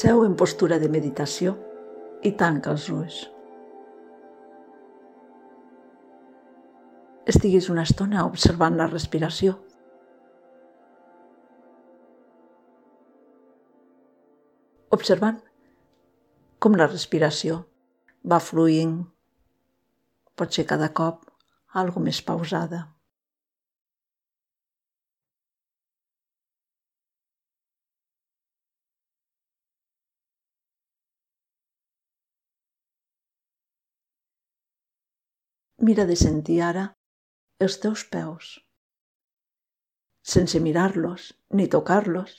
Seu en postura de meditació i tanca els ulls. Estiguis una estona observant la respiració. Observant com la respiració va fluint, potser cada cop algo més pausada. Mira de sentir ara els teus peus. Sense mirar-los ni tocar-los,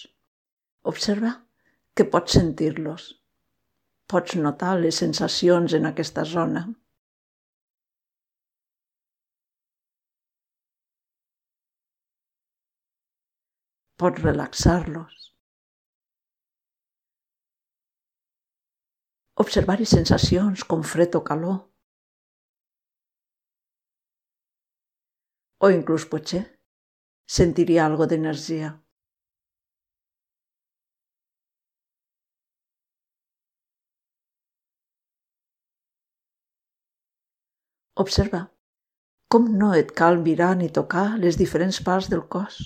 observa que pots sentir-los. Pots notar les sensacions en aquesta zona. Pots relaxar-los. Observar-hi sensacions com fred o calor o inclús potser sentiria algo d'energia. Observa com no et cal mirar ni tocar les diferents parts del cos,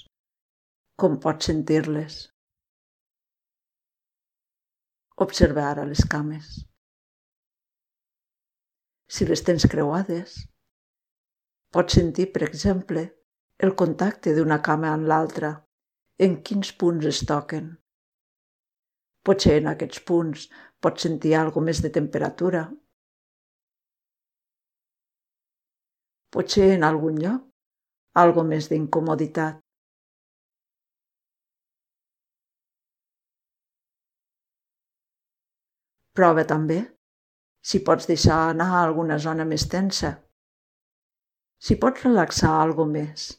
com pots sentir-les. Observa ara les cames. Si les tens creuades, Pots sentir, per exemple, el contacte d'una cama amb l'altra, en quins punts es toquen. Potser en aquests punts pots sentir alguna més de temperatura. Potser en algun lloc algo més d'incomoditat. Prova també si pots deixar anar alguna zona més tensa si pots relaxar algo més.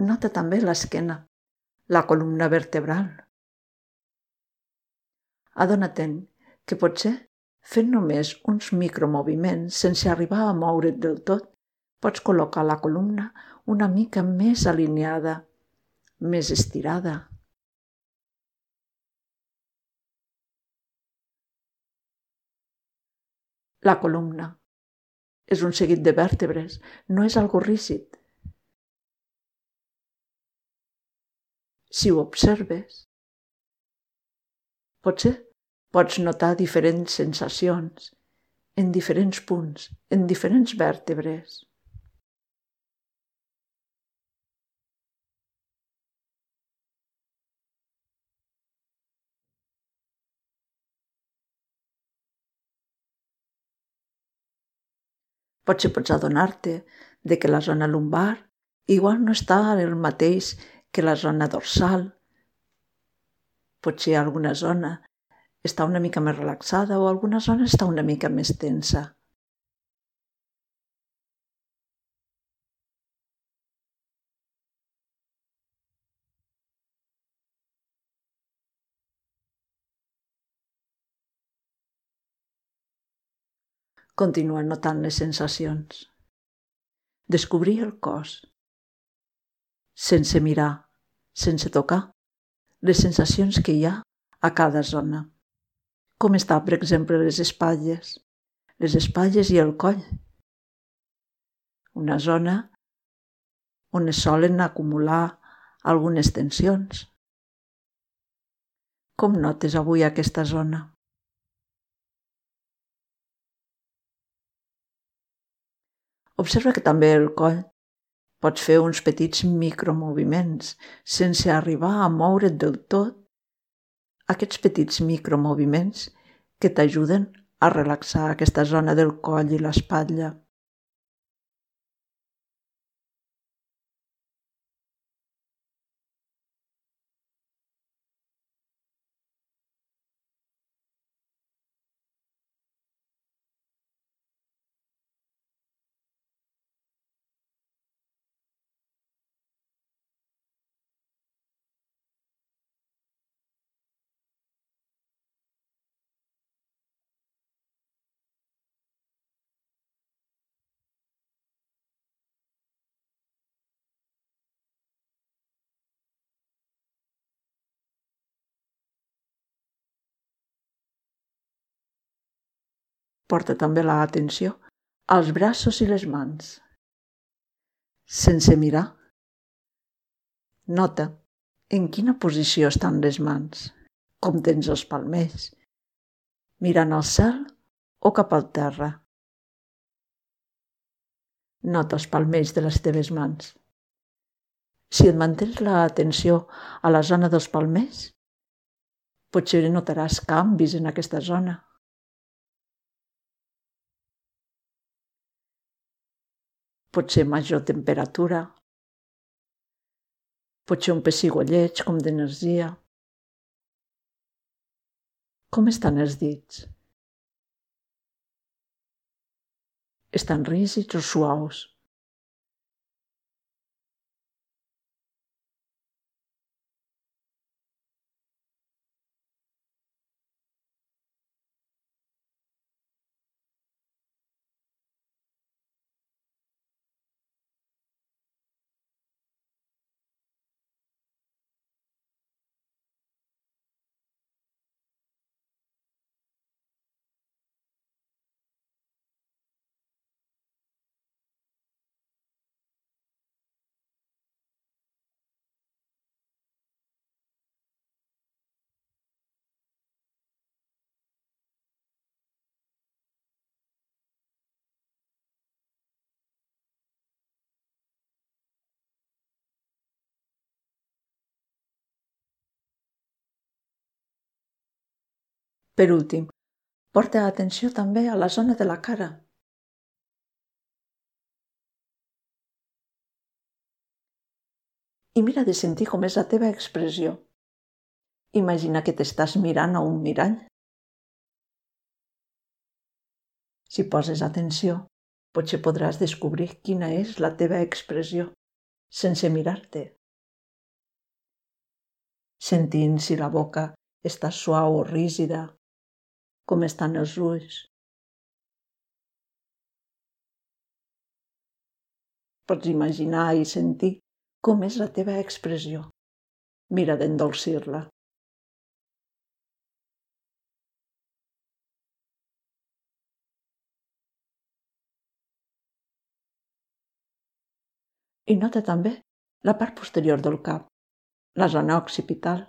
Nota també l'esquena, la columna vertebral. Adona't que potser fent només uns micromoviments sense arribar a moure't del tot, pots col·locar la columna una mica més alineada, més estirada. La columna és un seguit de vèrtebres, no és algo rígid. Si ho observes, potser pots notar diferents sensacions en diferents punts, en diferents vèrtebres. Potser pots adonar-te de que la zona lumbar igual no està el mateix que la zona dorsal, potser alguna zona està una mica més relaxada o alguna zona està una mica més tensa. Continua notant les sensacions. Descobrir el cos. Sense mirar sense tocar, les sensacions que hi ha a cada zona. Com està, per exemple, les espatlles, les espatlles i el coll. Una zona on es solen acumular algunes tensions. Com notes avui aquesta zona? Observa que també el coll Pots fer uns petits micromoviments sense arribar a moure't del tot. Aquests petits micromoviments que t'ajuden a relaxar aquesta zona del coll i l'espatlla. Porta també l'atenció als braços i les mans. Sense mirar. Nota en quina posició estan les mans, com tens els palmers, mirant al cel o cap al terra. Nota els palmells de les teves mans. Si et mantens l'atenció a la zona dels palmers, potser notaràs canvis en aquesta zona. Potser major temperatura, potser un pessigolleig com d'energia. Com estan els dits? Estan rígids o suaus? Per últim, porta atenció també a la zona de la cara. I mira de sentir com és la teva expressió. Imagina que t'estàs mirant a un mirall. Si poses atenció, potser podràs descobrir quina és la teva expressió sense mirar-te. Sentint si la boca està suau o rígida, com estan els ulls. Pots imaginar i sentir com és la teva expressió. Mira d'endolcir-la. I nota també la part posterior del cap, la zona occipital.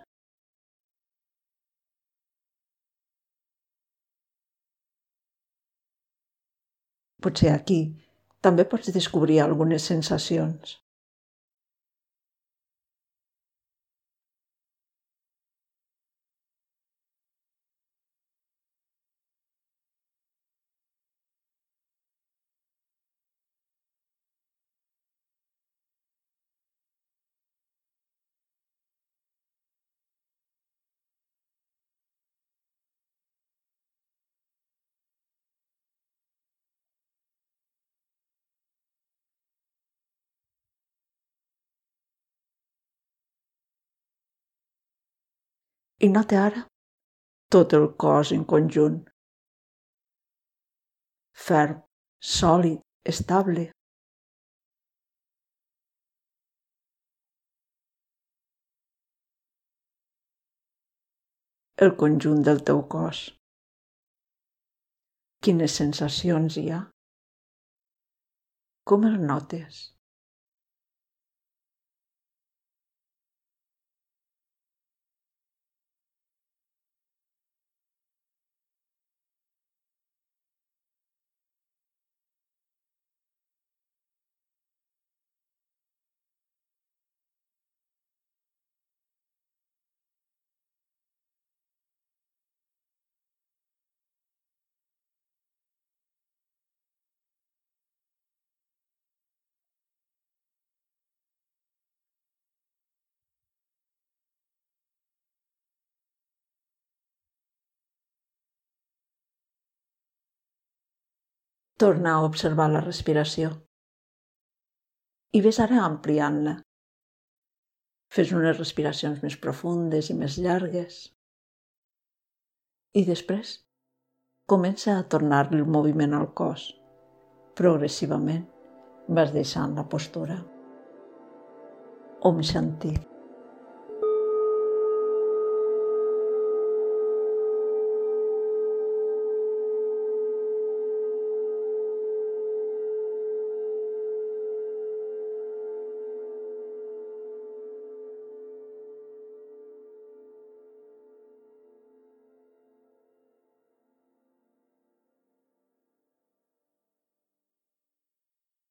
Potser aquí també pots descobrir algunes sensacions. I nota ara tot el cos en conjunt. Ferm, sòlid, estable. El conjunt del teu cos. Quines sensacions hi ha? Com el notes? Torna a observar la respiració. I ves ara ampliant-la. Fes unes respiracions més profundes i més llargues. I després comença a tornar el moviment al cos. Progressivament vas deixant la postura. Om Shanti.